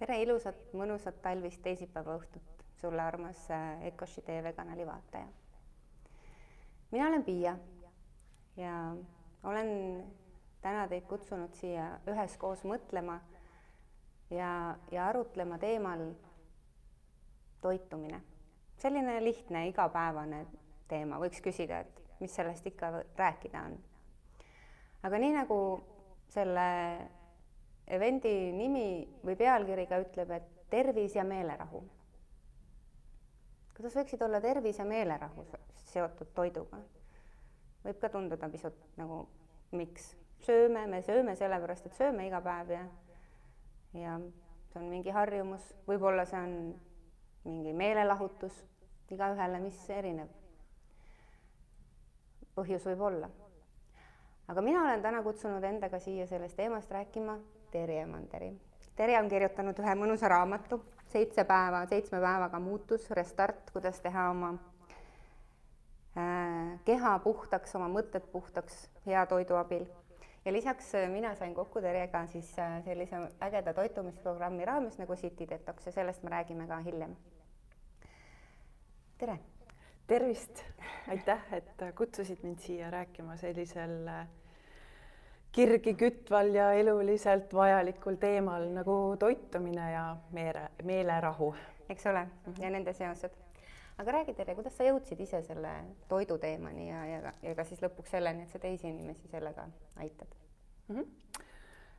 tere ilusat, mõnusat talvist teisipäeva õhtut sulle, armas äh, Ecoshi tv kanali vaataja. mina olen Piia ja olen täna teid kutsunud siia üheskoos mõtlema ja, ja arutlema teemal toitumine. selline lihtne igapäevane teema, võiks küsida, et mis sellest ikka rääkida on. aga nii nagu selle event'i nimi või pealkiri ka ütleb, et tervis ja meelerahu. kuidas võiksid olla tervis ja meelerahu seotud toiduga? võib ka tunduda pisut nagu miks, sööme, me sööme sellepärast, et sööme iga päev ja ja see on mingi harjumus, võib-olla see on mingi meelelahutus igaühele, mis erineb. põhjus võib olla. aga mina olen täna kutsunud endaga siia sellest teemast rääkima Terje Manderi. Terje on kirjutanud ühe mõnusa raamatu, seitse päeva, seitsme päevaga muutus, restart, kuidas teha oma äh, keha puhtaks, oma mõtted puhtaks hea toidu abil. ja lisaks äh, mina sain kokku Terjega siis äh, sellise ägeda toitumisprogrammi raames nagu City Detox ja sellest me räägime ka hiljem. tere! tervist, aitäh, et kutsusid mind siia rääkima sellisel äh, kirgi kütval ja eluliselt vajalikul teemal nagu toitumine ja meele, meelerahu. eks ole ja nende seosed. aga räägi, Terje, kuidas sa jõudsid ise selle toidu teemani ja, ja, ja ka siis lõpuks selleni, et sa teisi inimesi sellega aitad mm? -hmm.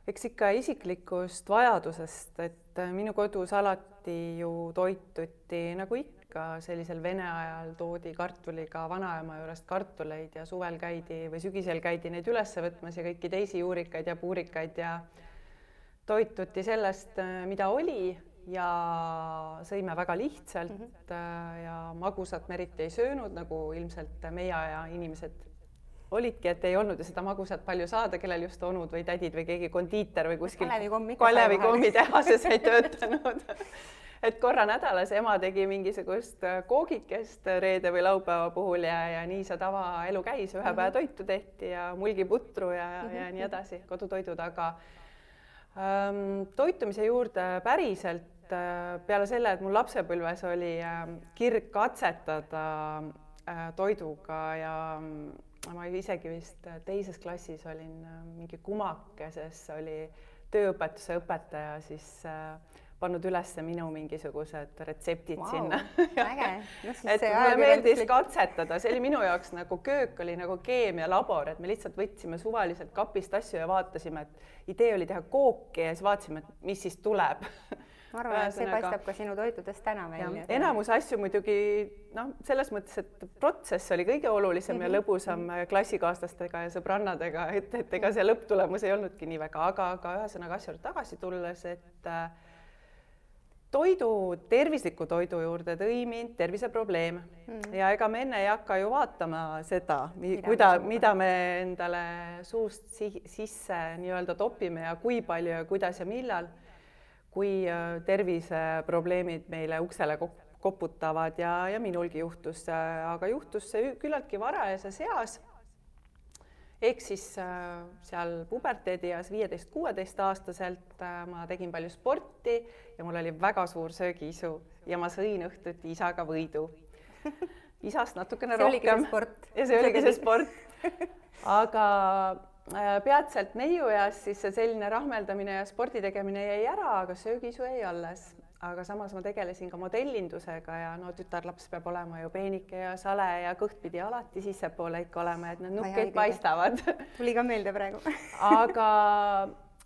eks ikka isiklikust vajadusest, et minu kodus alati ju toituti nagu ikka ikka sellisel vene ajal toodi kartuliga vanaema juurest kartuleid ja suvel käidi või sügisel käidi neid üles võtmas ja kõiki teisi juurikaid ja puurikaid ja toituti sellest, mida oli ja sõime väga lihtsalt mm -hmm. ja magusat me eriti ei söönud, nagu ilmselt meie aja inimesed olidki, et ei olnud ju seda magusat palju saada, kellel just onud või tädid või keegi kondiiter või kuskil kalevikommi-tehases ei töötanud. Et korra nädalas ema tegi mingisugust äh, koogikest reede või laupäeva puhul ja, ja nii see tavaelu käis, ühe päeva toitu tehti ja mulgiputru ja -hmm. ja nii edasi, kodutoidud, aga ähm, toitumise juurde päriselt äh, peale selle, et mul lapsepõlves oli äh, kirg katsetada äh, toiduga ja äh, ma isegi vist teises klassis olin äh, mingi kumakeses oli tööõpetuse õpetaja, siis äh, pannud üles minu mingisugused retseptid wow, sinna. äge. No,. et mulle meeldis katsetada, see oli minu jaoks nagu köök oli nagu keemialabor, et me lihtsalt võtsime suvaliselt kapist asju ja vaatasime, et idee oli teha kooki ja siis vaatasime, et mis siis tuleb ma arvan, et see paistab ka sinu toitudest täna välja. enamus asju muidugi noh, selles mõttes, et protsess oli kõige olulisem mm -hmm. ja mhm. lõbusam mhm. klassikaaslastega ja sõbrannadega, et, et ega see lõpptulemus ei olnudki nii väga, aga, aga ühesõnaga asja juurde tagasi tulles, et äh, toidu, tervisliku toidu juurde tõi mind terviseprobleem mm. ja ega me enne ei hakka ju vaatama seda, kuida, mida me endale suust si sisse nii-öelda topime ja kui palju ja kuidas ja millal, kui äh, terviseprobleemid meile uksele koputavad ja, ja minulgi juhtus, aga juhtus see küllaltki varajases eas ehk siis äh, seal puberteedieas viieteist-kuueteistaastaselt äh, ma tegin palju sporti ja mul oli väga suur söögiisu ja ma sõin õhtuti isaga võidu. isast natukene rohkem. ja see oligi see sport. aga äh, peatselt neiueas siis see selline rahmeldamine ja spordi tegemine jäi ära, aga söögiisu jäi alles aga samas ma tegelesin ka modellindusega ja no tütarlaps peab olema ju peenike ja sale ja kõht pidi alati sissepoole ikka olema, et need nukkeid paistavad. tuli ka meelde praegu aga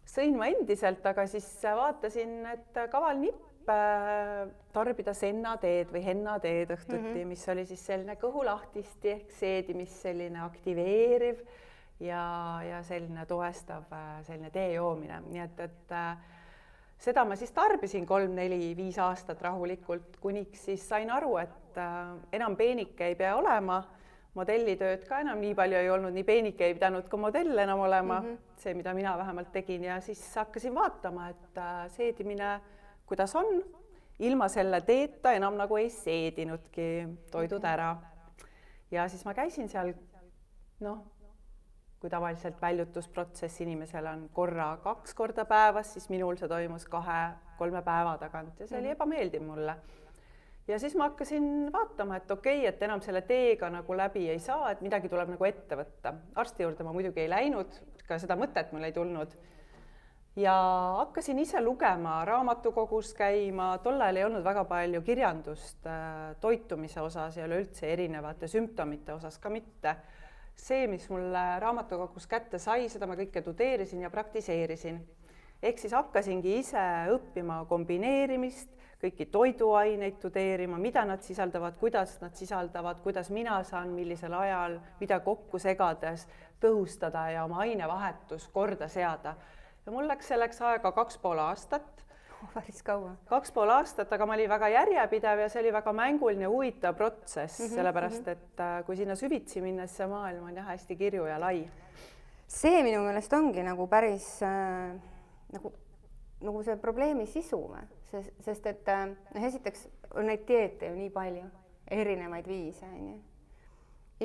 sõin ma endiselt, aga siis vaatasin, et kaval nipp äh, tarbida sennateed või hennateed õhtuti mm, -hmm. mis oli siis selline kõhulahtisti ehk seedimist selline aktiveeriv ja, ja selline toestav äh, selline tee joomine, nii et, et äh, seda ma siis tarbisin kolm-neli-viis aastat rahulikult, kuniks siis sain aru, et äh, enam peenike ei pea olema, modellitööd ka enam nii palju ei olnud, nii peenike ei pidanud ka modell enam olema mm, -hmm. see, mida mina vähemalt tegin ja siis hakkasin vaatama, et äh, seedimine, kuidas on, ilma selle teeta enam nagu ei seedinudki toidud mhm. ära. ja siis ma käisin seal noh, kui tavaliselt väljutusprotsess inimesel on korra kaks korda päevas, siis minul see toimus kahe-kolme päeva tagant ja see oli ebameeldiv mulle ja siis ma hakkasin vaatama, et okei okay,, et enam selle teega nagu läbi ei saa, et midagi tuleb nagu ette võtta. arsti juurde ma muidugi ei läinud, ka seda mõtet mul ei tulnud. ja hakkasin ise lugema, raamatukogus käima, tol ajal ei olnud väga palju kirjandust äh, toitumise osas ja üleüldse erinevate sümptomite osas ka mitte. See, mis mulle raamatukogus kätte sai, seda ma kõike tudeerisin ja praktiseerisin. ehk siis hakkasingi ise õppima kombineerimist kõiki toiduaineid tudeerima, mida nad sisaldavad, kuidas nad sisaldavad, kuidas mina saan, millisel ajal, mida kokku segades tõhustada ja oma ainevahetus korda seada. ja mul läks selleks aega kaks pool aastat päris kaua. kaks pool aastat, aga ma olin väga järjepidev ja see oli väga mänguline, huvitav protsess mm, -hmm, sellepärast mhm. et äh, kui sinna süvitsi minna, siis see maailm on jah, hästi kirju ja lai. see minu meelest ongi nagu päris äh, nagu nagu see probleemi sisu või, sest, sest et äh, noh, esiteks on neid dieete ju nii palju, erinevaid viise on ju.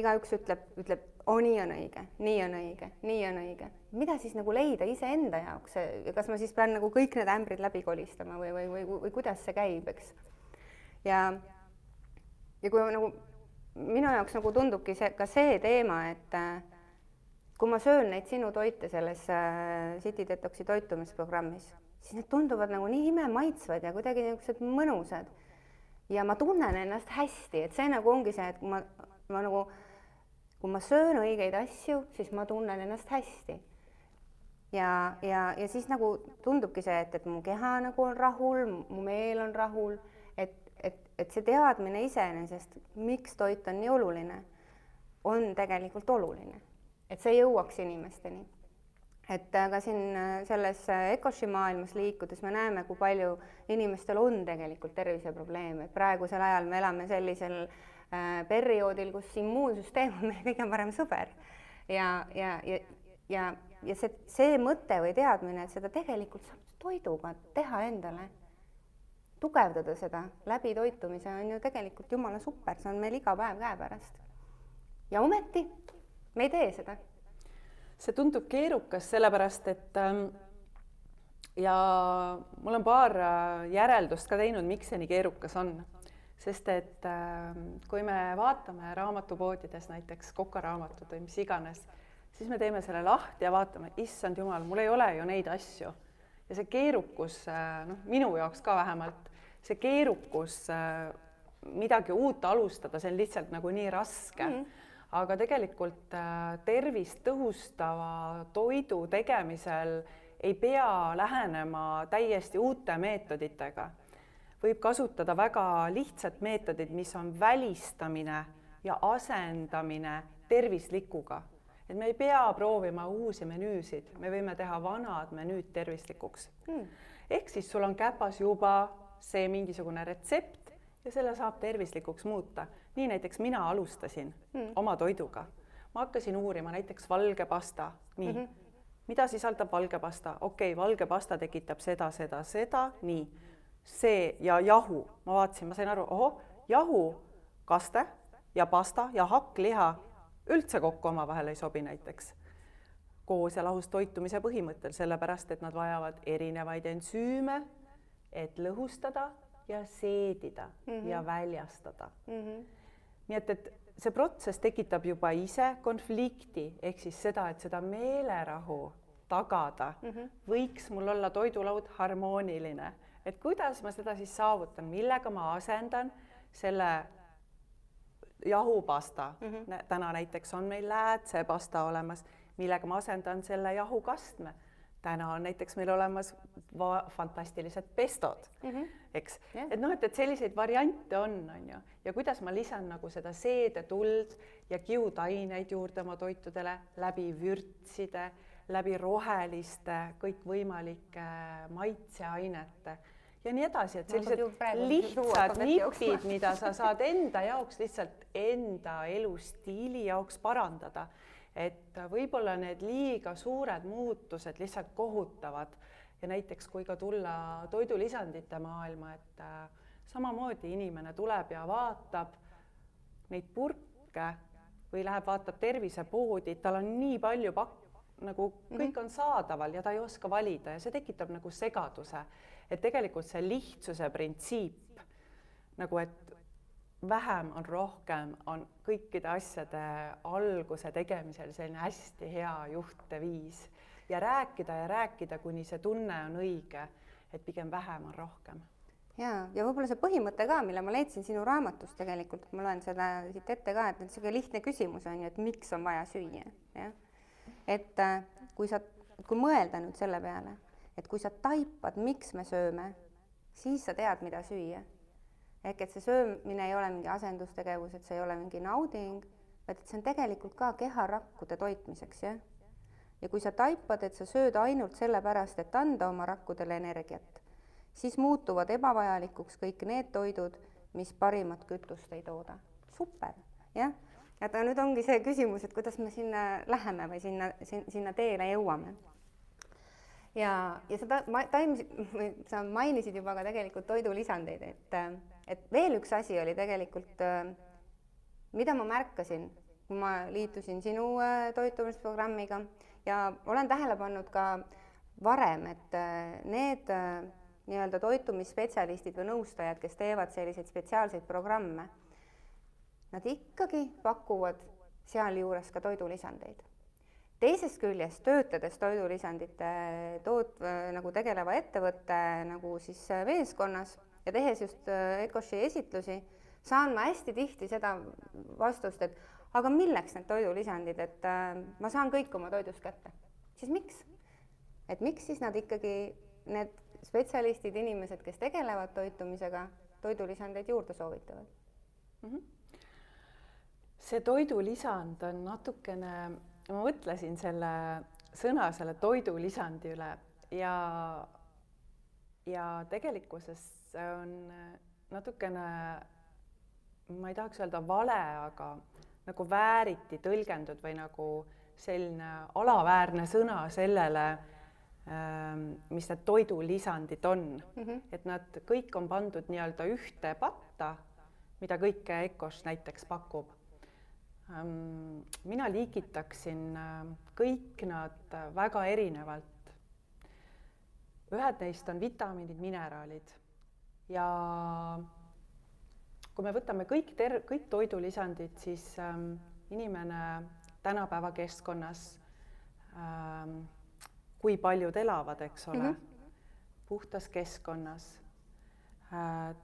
igaüks ütleb, ütleb, oo nii on õige, nii on õige, nii on õige. mida siis nagu leida iseenda jaoks, kas ma siis pean nagu kõik need ämbrid läbi kolistama või, või, või, või, kuidas see käib, eks. ja, ja kui nagu minu jaoks nagu tundubki see ka see teema, et äh, kui ma söön neid sinu toite selles äh, City Detoxi toitumisprogrammis siis need tunduvad nagu nii imemaitsvad ja kuidagi niisugused mõnusad. ja ma tunnen ennast hästi, et see nagu ongi see, et ma, ma nagu, kui ma söön õigeid asju, siis ma tunnen ennast hästi. ja, ja, ja siis nagu tundubki see, et, et mu keha nagu on rahul, mu meel on rahul, et, et, et see teadmine iseenesest, miks toit on nii oluline, on tegelikult oluline, et see jõuaks inimesteni. Et ka siin äh, selles äh, Ecoshi maailmas liikudes me näeme, kui palju inimestel on tegelikult terviseprobleeme, et praegusel ajal me elame sellisel äh, perioodil, kus immuunsüsteem on meie kõige parem sõber. ja, ja, ja, ja, ja see, see mõte või teadmine, et seda tegelikult saab toiduga teha endale, tugevdada seda läbi toitumise on ju tegelikult jumala super, see on meil iga päev käepärast. ja ometi me ei tee seda see tundub keerukas, sellepärast et ähm, ja mul on paar äh, järeldust ka teinud, miks see nii keerukas on. Sest et ähm, kui me vaatame raamatupoodides näiteks kokaraamatut või mis iganes, siis me teeme selle lahti ja vaatame, issand jumal, mul ei ole ju neid asju. ja see keerukus, äh, noh, minu jaoks ka vähemalt, see keerukus äh, midagi uut alustada, see on lihtsalt nagu nii raske mm. -hmm aga tegelikult äh, tervist tõhustava toidu tegemisel ei pea lähenema täiesti uute meetoditega. Võib kasutada väga lihtsat meetodit, mis on välistamine ja asendamine tervislikuga. et me ei pea proovima uusi menüüsid, me võime teha vanad menüüd tervislikuks. Hmm.. ehk siis sul on käpas juba see mingisugune retsept ja selle saab tervislikuks muuta. Nii näiteks mina alustasin mm. oma toiduga, ma hakkasin uurima näiteks valge pasta, nii. Mm, -hmm. mida sisaldab valge pasta, okei okay,, valge pasta tekitab seda, seda, seda, nii, see ja jahu, ma vaatasin, ma sain aru, ohoh, jahu, kaste ja pasta ja hakkliha üldse kokku omavahel ei sobi näiteks koos ja lahus toitumise põhimõttel, sellepärast et nad vajavad erinevaid ensüüme, et lõhustada ja seedida mm -hmm. ja väljastada mm. -hmm nii et, et see protsess tekitab juba ise konflikti ehk siis seda, et seda meelerahu tagada mm, -hmm. võiks mul olla toidulaud harmooniline, et kuidas ma seda siis saavutan, millega ma asendan selle jahupasta mm, -hmm. täna näiteks on meil läätsepasta olemas, millega ma asendan selle jahukastme täna on näiteks meil olemas fantastilised pestod mm, -hmm. eks yeah., et noh, et, et selliseid variante on, on ju, ja kuidas ma lisan nagu seda seedetuld ja kiudaineid juurde oma toitudele läbi vürtside, läbi roheliste kõikvõimalike maitseainete ja nii edasi, et sellised lihtsad nipid, mida sa saad enda jaoks lihtsalt enda elustiili jaoks parandada. Et võib-olla need liiga suured muutused lihtsalt kohutavad. Ja näiteks kui ka tulla toidulisandite maailma, et äh, samamoodi inimene tuleb ja vaatab neid purke või läheb, vaatab tervisepoodi, tal on nii palju pak-, nagu Mhm. kõik on saadaval ja ta ei oska valida ja see tekitab nagu segaduse. et tegelikult see lihtsuse printsiip nagu, et vähem on rohkem, on kõikide asjade alguse tegemisel selline hästi hea juhteviis ja rääkida ja rääkida, kuni see tunne on õige, et pigem vähem on rohkem ja, ja võib-olla see põhimõte ka, mille ma leidsin sinu raamatust tegelikult, ma loen seda siit ette ka, et niisugune lihtne küsimus on ju, et miks on vaja süüa, jah. Et äh, kui sa, kui mõelda nüüd selle peale, et kui sa taipad, miks me sööme, siis sa tead, mida süüa. ehk et see söömine ei ole mingi asendustegevus, et see ei ole mingi nauding, vaid et see on tegelikult ka keharakkude toitmiseks, jah. ja kui sa taipad, et sa sööd ainult sellepärast, et anda oma rakkudele energiat, siis muutuvad ebavajalikuks kõik need toidud, mis parimat kütust ei tooda. super, jah. Aga nüüd ongi see küsimus, et kuidas me sinna läheme või sinna, sinna teele jõuame. ja, ja sa ta-, ma-, taimisid, sa mainisid juba ka tegelikult toidulisandeid, et, et veel üks asi oli tegelikult, mida ma märkasin, kui ma liitusin sinu toitumisprogrammiga ja olen tähele pannud ka varem, et need nii-öelda toitumisspetsialistid või nõustajad, kes teevad selliseid spetsiaalseid programme, nad ikkagi pakuvad sealjuures ka toidulisandeid. teisest küljest, töötades toidulisandite toot-, nagu tegeleva ettevõtte nagu siis meeskonnas ja tehes just Ecoshi esitlusi, saan ma hästi tihti seda vastust, et aga milleks need toidulisandid, et äh, ma saan kõik oma toidust kätte. siis miks? et miks siis nad ikkagi, need spetsialistid, inimesed, kes tegelevad toitumisega, toidulisandeid juurde soovitavad mm? -hmm. See toidulisand on natukene, ma mõtlesin selle sõna, selle toidulisandi üle ja, ja tegelikkuses see on natukene, ma ei tahaks öelda vale, aga nagu vääriti tõlgendud või nagu selline alaväärne sõna sellele mis need toidulisandid on mm, -hmm. et nad kõik on pandud nii-öelda ühte patta, mida kõike EKOS näiteks pakub. Mina liigitaksin kõik nad väga erinevalt. ühed neist on vitamiinid, mineraalid ja kui me võtame kõik ter-, kõik toidulisandid, siis ähm, inimene tänapäeva keskkonnas ähm, kui paljud elavad, eks ole mm, -hmm. puhtas keskkonnas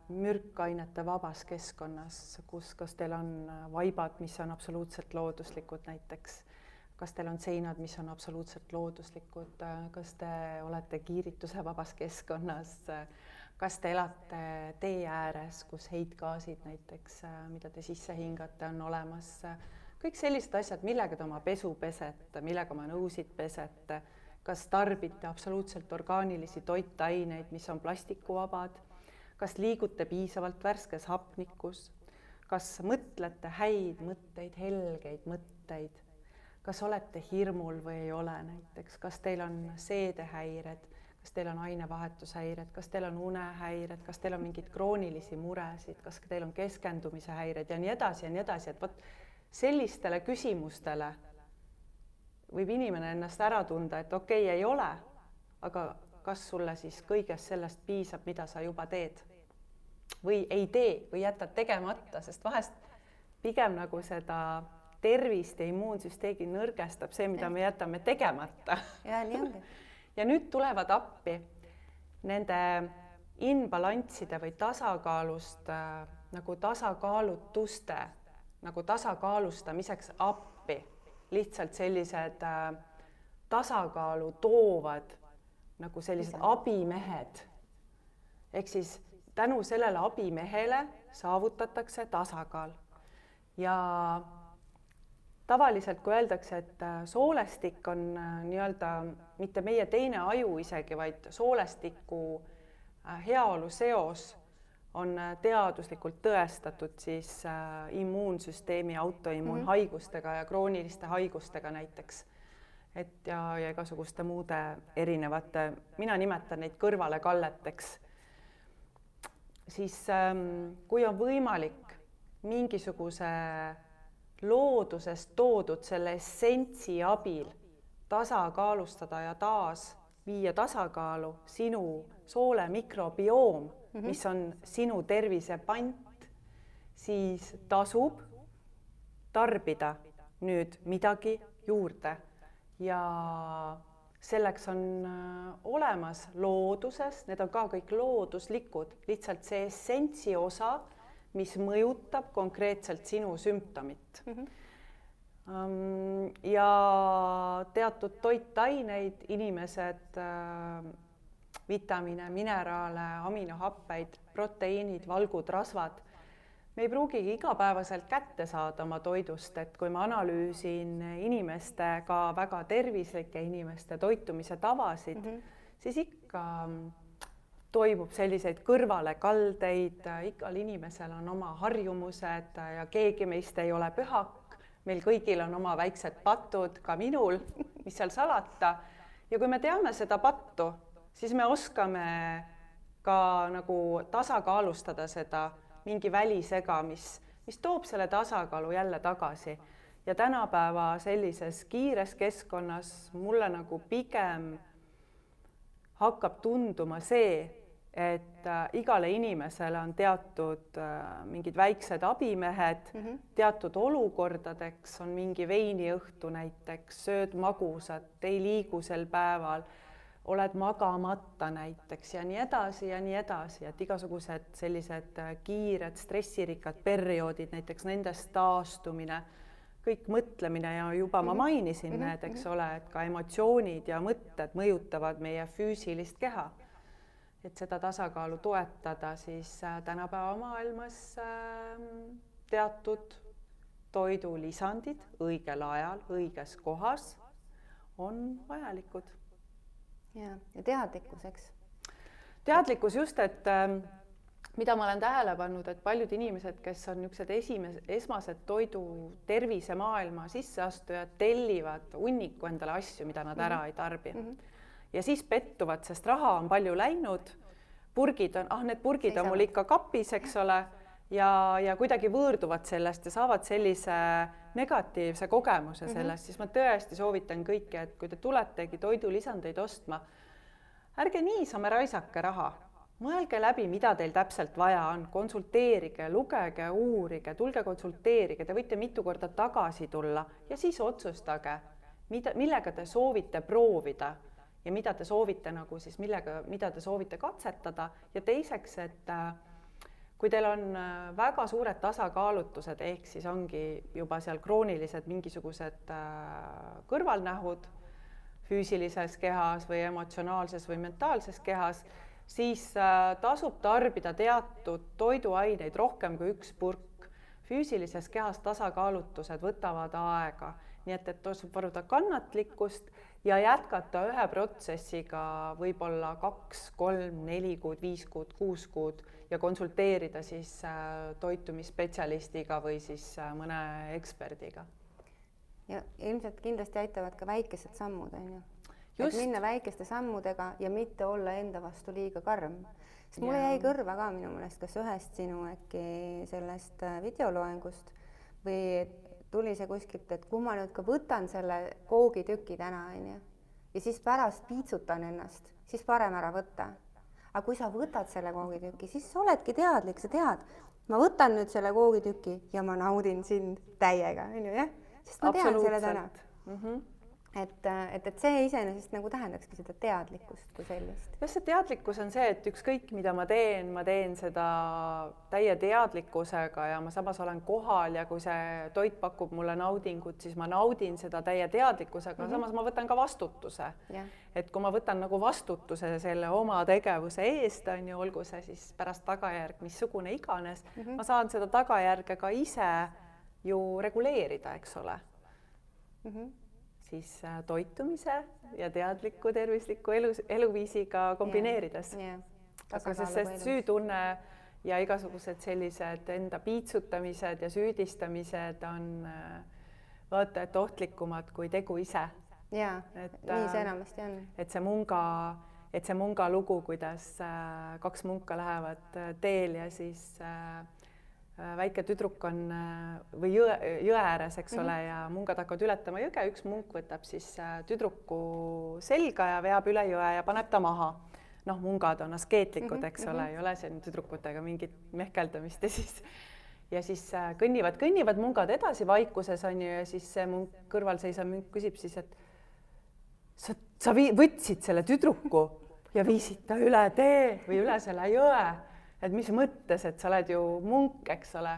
mürkainete vabas keskkonnas, kus, kas teil on vaibad, mis on absoluutselt looduslikud näiteks, kas teil on seinad, mis on absoluutselt looduslikud, kas te olete kiirituse vabas keskkonnas, kas te elate tee ääres, kus heitgaasid näiteks, mida te sisse hingate, on olemas, kõik sellised asjad, millega te oma pesu pesete, millega oma nõusid pesete. Kas tarbite absoluutselt orgaanilisi toitaineid, mis on plastikuvabad, kas liigute piisavalt värskes hapnikus, kas mõtlete häid mõtteid, helgeid mõtteid, kas olete hirmul või ei ole näiteks, kas teil on seedehäired, kas teil on ainevahetushäired, kas teil on unehäired, kas teil on mingeid kroonilisi muresid, kas teil on keskendumise häired ja nii edasi ja nii edasi, et vot sellistele küsimustele võib inimene ennast ära tunda, et okei okay,, ei ole, aga kas sulle siis kõigest sellest piisab, mida sa juba teed või ei tee või jätad tegemata, sest vahest pigem nagu seda tervist ja immuunsüsteemi nõrgestab see, mida me jätame tegemata. ja nii ongi. ja nüüd tulevad appi nende imbalansside või tasakaalust äh, nagu tasakaalutuste nagu tasakaalustamiseks appi lihtsalt sellised äh, tasakaalu toovad nagu sellised abimehed. ehk siis tänu sellele abimehele saavutatakse tasakaal ja tavaliselt, kui öeldakse, et äh, soolestik on äh, nii-öelda mitte meie teine aju isegi, vaid soolestiku äh, heaolu seos on teaduslikult tõestatud siis immuunsüsteemi autoimmuunhaigustega mm -hmm. ja krooniliste haigustega näiteks. Et ja, ja igasuguste muude erinevate, mina nimetan neid kõrvalekalleteks. siis ähm, kui on võimalik mingisuguse loodusest toodud selle essentsi abil tasakaalustada ja taas viia tasakaalu sinu soole mikrobioom mm, -hmm. mis on sinu tervise pant, siis tasub tarbida nüüd midagi juurde ja selleks on äh, olemas looduses, need on ka kõik looduslikud, lihtsalt see essentsi osa, mis mõjutab konkreetselt sinu sümptomit mm. -hmm ja teatud toitaineid inimesed äh, vitamiine, mineraale, aminohappeid, proteiinid, valgud, rasvad me ei pruugigi igapäevaselt kätte saada oma toidust, et kui ma analüüsin inimeste, ka väga tervislike inimeste toitumise tavasid mm, -hmm. siis ikka toimub selliseid kõrvalekaldeid, igal inimesel on oma harjumused ja keegi meist ei ole pühak, meil kõigil on oma väiksed patud, ka minul, mis seal salata. ja kui me teame seda pattu, siis me oskame ka nagu tasakaalustada seda mingi välisega, mis, mis toob selle tasakaalu jälle tagasi. ja tänapäeva sellises kiires keskkonnas mulle nagu pigem hakkab tunduma see, et äh, igale inimesele on teatud äh, mingid väiksed abimehed mm, -hmm. teatud olukordadeks on mingi veiniõhtu näiteks, sööd magusat, ei liigu sel päeval oled magamata näiteks ja nii edasi ja nii edasi, et igasugused sellised äh, kiired stressirikkad perioodid, näiteks nendest taastumine, kõik mõtlemine ja juba ma mhm. mainisin -hmm. need, eks ole, et ka emotsioonid ja mõtted mõjutavad meie füüsilist keha. et seda tasakaalu toetada, siis äh, tänapäeva maailmas äh, teatud toidulisandid õigel ajal õiges kohas on vajalikud ja, ja teadlikkus, eks. teadlikkus just, et äh, mida ma olen tähele pannud, et paljud inimesed, kes on niisugused esimesed, esmased toidu tervisemaailma sisseastujad, tellivad hunniku endale asju, mida nad ära mm -hmm. ei tarbi mm. -hmm. ja siis pettuvad, sest raha on palju läinud, purgid on, ah, need purgid Seisavad. on mul ikka kapis, eks ole ja, ja kuidagi võõrduvad sellest ja saavad sellise negatiivse kogemuse mhm. sellest mm, -hmm. siis ma tõesti soovitan kõiki, et kui te tuletegi toidulisandeid ostma, ärge niisama raisake raha, mõelge läbi, mida teil täpselt vaja on, konsulteerige, lugege, uurige, tulge konsulteerige, te võite mitu korda tagasi tulla ja siis otsustage, mida, millega te soovite proovida ja mida te soovite nagu siis, millega, mida te soovite katsetada ja teiseks, et äh, kui teil on äh, väga suured tasakaalutused, ehk siis ongi juba seal kroonilised mingisugused äh, kõrvalnähud füüsilises kehas või emotsionaalses või mentaalses kehas, siis äh, tasub tarbida teatud toiduaineid rohkem kui üks purk. füüsilises kehas tasakaalutused võtavad aega, nii et, et tasub varuda kannatlikkust ja jätkata ühe protsessiga võib-olla kaks, kolm, neli kuud, viis kuud, kuus kuud ja konsulteerida siis äh, toitumisspetsialistiga või siis äh, mõne eksperdiga. ja ilmselt kindlasti aitavad ka väikesed sammud, on ju. et minna väikeste sammudega ja mitte olla enda vastu liiga karm. sest mulle jäi kõrva ka minu meelest kas ühest sinu äkki sellest äh, videoloengust või tuli see kuskilt, et kui ma nüüd ka võtan selle koogitüki täna, on ju, ja siis pärast piitsutan ennast, siis parem ära võtta. Aga kui sa võtad selle koogitüki, siis oledki teadlik, sa tead, ma võtan nüüd selle koogitüki ja ma naudin sind täiega, on ju jah, sest ma tean selle täna. Mm. -hmm et, et, et see iseenesest nagu tähendakski seda teadlikkust kui sellist. jah, see teadlikkus on see, et ükskõik, mida ma teen, ma teen seda täie teadlikkusega ja ma samas olen kohal ja kui see toit pakub mulle naudingut, siis ma naudin seda täie teadlikkusega mm, -hmm. samas ma võtan ka vastutuse et kui ma võtan nagu vastutuse selle oma tegevuse eest, on ju, olgu see siis pärast tagajärg missugune iganes mm, -hmm. ma saan seda tagajärge ka ise ju reguleerida, eks ole mm. -hmm siis äh, toitumise ja teadliku tervisliku elu, eluviisiga kombineerides yeah,. Yeah. aga sest see süütunne ja igasugused sellised enda piitsutamised ja süüdistamised on äh, vaata et ohtlikumad kui tegu ise. jaa, nii see enamasti on. et see munga, et see munga lugu, kuidas äh, kaks munka lähevad teel ja siis äh, väike tüdruk on või jõe, jõe ääres, eks mm -hmm. ole, ja mungad hakkavad ületama jõge, üks munk võtab siis tüdruku selga ja veab üle jõe ja paneb ta maha. noh, mungad on askeetlikud, eks mm -hmm. ole, ei ole siin tüdrukutega mingit mehkeldamist ja siis ja siis kõnnivad, kõnnivad mungad edasi vaikuses on ju, ja siis see munk kõrval seisev munk küsib siis, et sa, sa vii-, võtsid selle tüdruku ja viisid ta üle tee või üle selle jõe. Et mis mõttes, et sa oled ju munk, eks ole.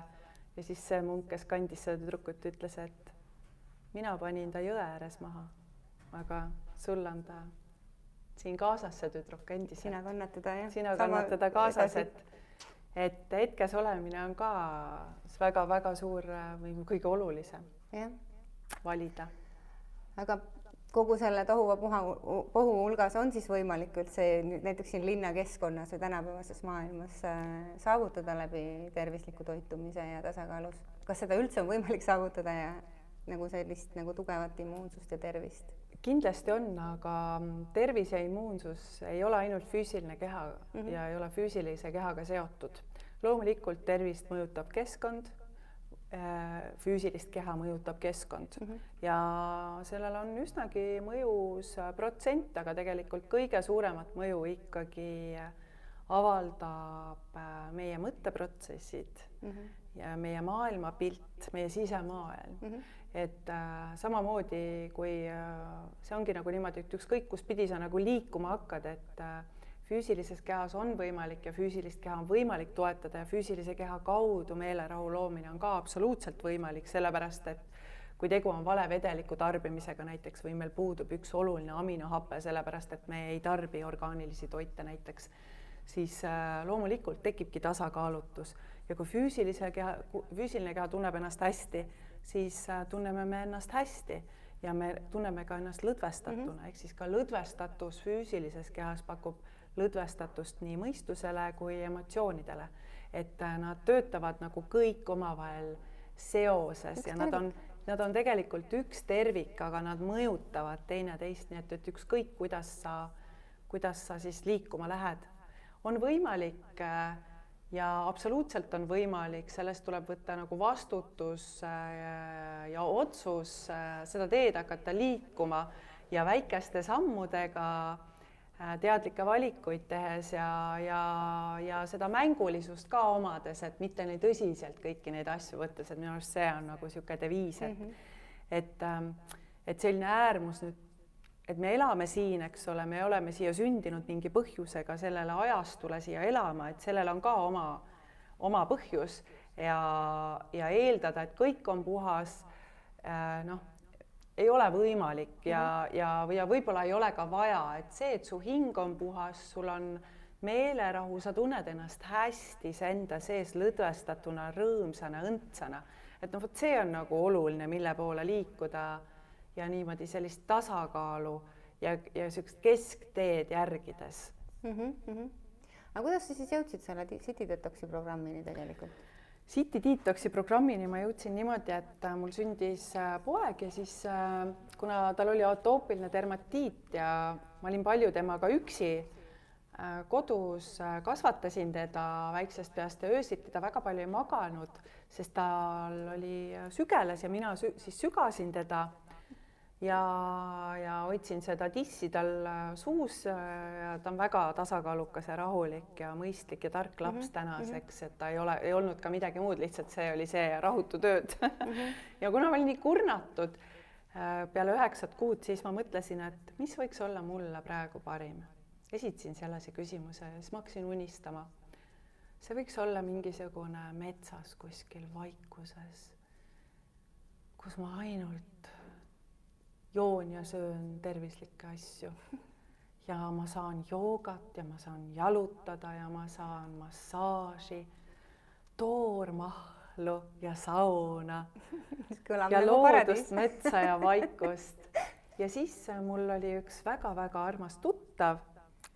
ja siis see munk, kes kandis seda tüdrukut, ütles, et mina panin ta jõe ääres maha, aga sul on ta siin kaasas, see tüdruk endiselt. sina kannad teda jah. sina kannad teda kaasas, et et hetkes olemine on ka väga-väga suur või kõige olulisem. valida. aga kogu selle tohuvapuha, pohu hulgas on siis võimalik üldse näiteks siin linnakeskkonnas või tänapäevases maailmas äh, saavutada läbi tervisliku toitumise ja tasakaalus, kas seda üldse on võimalik saavutada ja nagu sellist nagu tugevat immuunsust ja tervist? kindlasti on, aga tervis ja immuunsus ei ole ainult füüsiline keha mm -hmm. ja ei ole füüsilise kehaga seotud. loomulikult tervist mõjutab keskkond füüsilist keha mõjutab keskkond mm -hmm. ja sellel on üsnagi mõjus äh, protsent, aga tegelikult kõige suuremat mõju ikkagi äh, avaldab meie mõtteprotsessid mm -hmm. ja meie maailmapilt, meie sisemaailm mm. -hmm. et äh, samamoodi kui äh, see ongi nagu niimoodi, et ükskõik kuspidi sa nagu liikuma hakkad, et äh, füüsilises kehas on võimalik ja füüsilist keha on võimalik toetada ja füüsilise keha kaudu meelerahu loomine on ka absoluutselt võimalik, sellepärast et kui tegu on vale vedeliku tarbimisega näiteks või meil puudub üks oluline aminohape, sellepärast et me ei tarbi orgaanilisi toite näiteks, siis äh, loomulikult tekibki tasakaalutus ja kui füüsilise keha, füüsiline keha tunneb ennast hästi, siis äh, tunneme me ennast hästi ja me tunneme ka ennast lõdvestatuna mm -hmm. ehk siis ka lõdvestatus füüsilises kehas pakub lõdvestatust nii mõistusele kui emotsioonidele. et äh, nad töötavad nagu kõik omavahel seoses üks ja nad on, nad on tegelikult üks tervik, aga nad mõjutavad teineteist, nii et, et ükskõik, kuidas sa, kuidas sa siis liikuma lähed, on võimalik äh, ja absoluutselt on võimalik, sellest tuleb võtta nagu vastutus äh, ja otsus seda teed hakata liikuma ja väikeste sammudega teadlikke valikuid tehes ja, ja, ja seda mängulisust ka omades, et mitte nii tõsiselt kõiki neid asju võttes, et minu arust see on nagu niisugune deviis, et mm -hmm. et, ähm, et selline äärmus nüüd, et me elame siin, eks ole, me oleme siia sündinud mingi põhjusega sellele ajastule siia elama, et sellel on ka oma, oma põhjus ja, ja eeldada, et kõik on puhas, äh, noh, ei ole võimalik ja mm, -hmm. ja, ja võib-olla ei ole ka vaja, et see, et su hing on puhas, sul on meelerahu, sa tunned ennast hästi enda sees lõdvestatuna, rõõmsana, õndsana. et noh, vot see on nagu oluline, mille poole liikuda ja niimoodi sellist tasakaalu ja, ja niisugust keskteed järgides mm. -hmm, mm -hmm. aga kuidas sa siis jõudsid selle City Detoxi programmini tegelikult? City Detoxi programmini ma jõudsin niimoodi, et äh, mul sündis äh, poeg ja siis äh, kuna tal oli atoopiline dermatiit ja ma olin palju temaga üksi kodus, kasvatasin teda väiksest peast ja öösiti ta väga palju ei maganud, sest tal oli sügeles ja mina sü siis sügasin teda ja, ja hoidsin seda tissi tal äh, suus äh, ja ta on väga tasakaalukas ja rahulik ja mõistlik ja tark laps mm -hmm. tänaseks, et ta ei ole, ei olnud ka midagi muud, lihtsalt see oli see rahutu tööd mm. -hmm. ja kuna ma olin nii kurnatud äh, peale üheksat kuud, siis ma mõtlesin, et mis võiks olla mulle praegu parim. esitasin sellise küsimuse ja siis ma hakkasin unistama. see võiks olla mingisugune metsas kuskil vaikuses, kus ma ainult joon ja söön tervislikke asju. ja ma saan joogat ja ma saan jalutada ja ma saan massaaži, toormahlu ja sauna ja nagu loodust, metsa ja vaikust. ja siis mul oli üks väga-väga armas tuttav,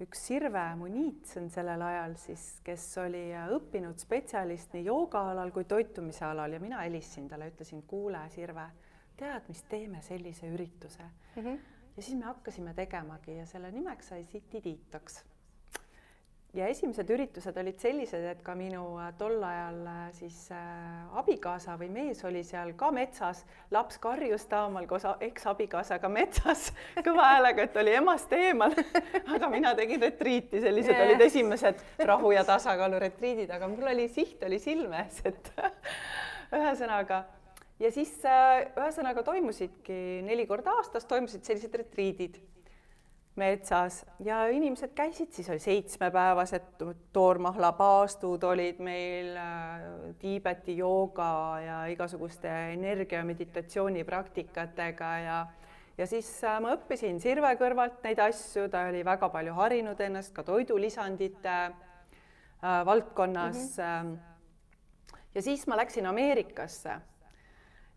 üks Sirve Munitsen sellel ajal siis, kes oli õppinud spetsialist nii jooga alal kui toitumise alal ja mina helistasin talle, ütlesin, kuule, Sirve tead, mis teeme sellise ürituse mm. -hmm. ja siis me hakkasime tegemagi ja selle nimeks sai City Detox. ja esimesed üritused olid sellised, et ka minu äh, tol ajal äh, siis äh, abikaasa või mees oli seal ka metsas, laps karjus taamal koos eksabikaasaga metsas kõva häälega, et oli emast eemal aga mina tegin retriiti, sellised yeah. olid esimesed rahu ja tasakaalu retriidid, aga mul oli siht oli silme ees, et ühesõnaga ja siis ühesõnaga toimusidki neli korda aastas toimusid sellised retriidid metsas ja inimesed käisid, siis oli seitsmepäevased toormahlapaastud olid meil äh, Tiibeti jooga ja igasuguste energia meditatsioonipraktikatega ja ja siis äh, ma õppisin Sirve kõrvalt neid asju, ta oli väga palju harinud ennast ka toidulisandite äh, valdkonnas mm. -hmm. ja siis ma läksin Ameerikasse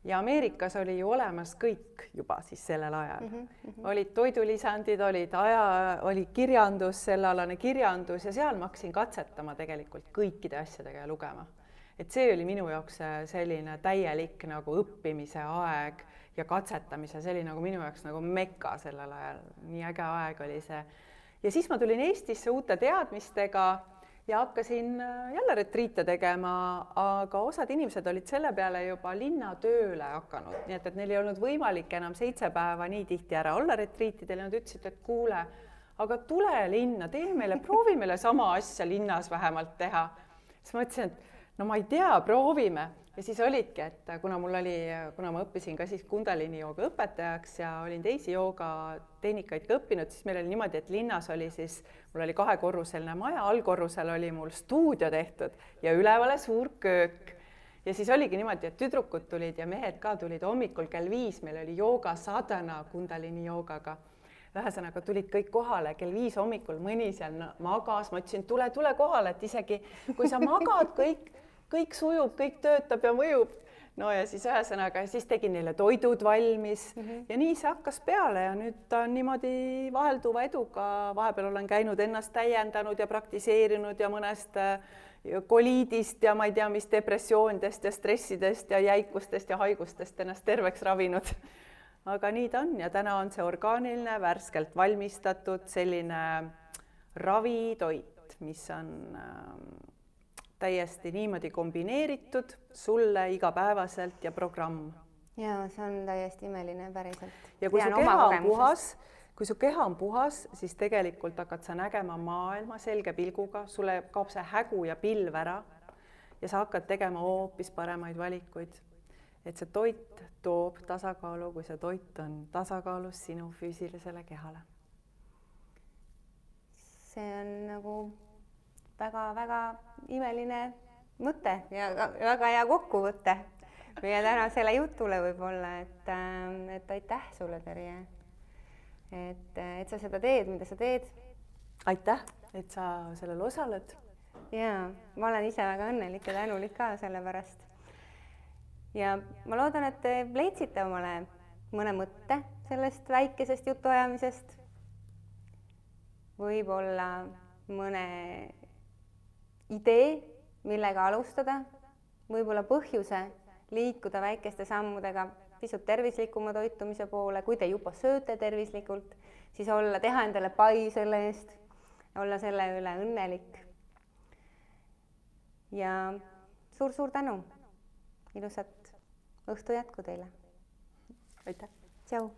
ja Ameerikas oli ju olemas kõik juba siis sellel ajal mm. -hmm. olid toidulisandid, olid aja, oli kirjandus, sellealane kirjandus ja seal ma hakkasin katsetama tegelikult kõikide asjadega ja lugema. et see oli minu jaoks selline täielik nagu õppimise aeg ja katsetamise, see oli nagu minu jaoks nagu meka sellel ajal, nii äge aeg oli see. ja siis ma tulin Eestisse uute teadmistega ja hakkasin äh, jälle retriite tegema, aga osad inimesed olid selle peale juba linnatööle hakanud, nii et, et neil ei olnud võimalik enam seitse päeva nii tihti ära olla retriitidel ja nad ütlesid, et kuule, aga tule linna, tee meile, proovi meile sama asja linnas vähemalt teha. siis ma ütlesin, et no ma ei tea, proovime ja siis olidki, et kuna mul oli, kuna ma õppisin ka siis Kundalini jooga õpetajaks ja olin teisi joogatehnikaid ka õppinud, siis meil oli niimoodi, et linnas oli siis, mul oli kahekorruseline maja, allkorrusel oli mul stuudio tehtud ja ülevale suur köök. ja siis oligi niimoodi, et tüdrukud tulid ja mehed ka tulid hommikul kell viis, meil oli jooga sadana Kundalini joogaga ühesõnaga tulid kõik kohale kell viis hommikul, mõni seal magas, ma ütlesin, tule, tule kohale, et isegi kui sa magad, kõik kõik sujub, kõik töötab ja mõjub. no ja siis ühesõnaga, siis tegin neile toidud valmis mm -hmm. ja nii see hakkas peale ja nüüd ta on niimoodi vahelduva eduga, vahepeal olen käinud ennast täiendanud ja praktiseerinud ja mõnest äh, koliidist ja ma ei tea, mis depressioonidest ja stressidest ja jäikustest ja haigustest ennast terveks ravinud. aga nii ta on ja täna on see orgaaniline, värskelt valmistatud selline ravitoit, mis on äh, täiesti niimoodi kombineeritud sulle igapäevaselt ja programm. ja see on täiesti imeline päriselt. ja kui Tean su keha on puhas, kui su keha on puhas, siis tegelikult hakkad sa nägema maailma selge pilguga, sulle kaob see hägu ja pilv ära ja sa hakkad tegema hoopis paremaid valikuid. et see toit toob tasakaalu, kui see toit on tasakaalus sinu füüsilisele kehale. see on nagu väga-väga imeline mõte ja väga hea kokkuvõte meie tänasele jutule võib-olla, et, ähm, et aitäh sulle, Terje. et, et sa seda teed, mida sa teed. aitäh, et sa sellel osaled. ja ma olen ise väga õnnelik ja tänulik ka selle pärast. ja ma loodan, et te leidsite omale mõne mõtte sellest väikesest jutuajamisest. võib-olla mõne idee, millega alustada, võib-olla põhjuse liikuda väikeste sammudega pisut tervislikuma toitumise poole, kui te juba sööte tervislikult, siis olla, teha endale pai selle eest, olla selle üle õnnelik. ja suur-suur tänu, ilusat õhtu jätku teile. aitäh. tšau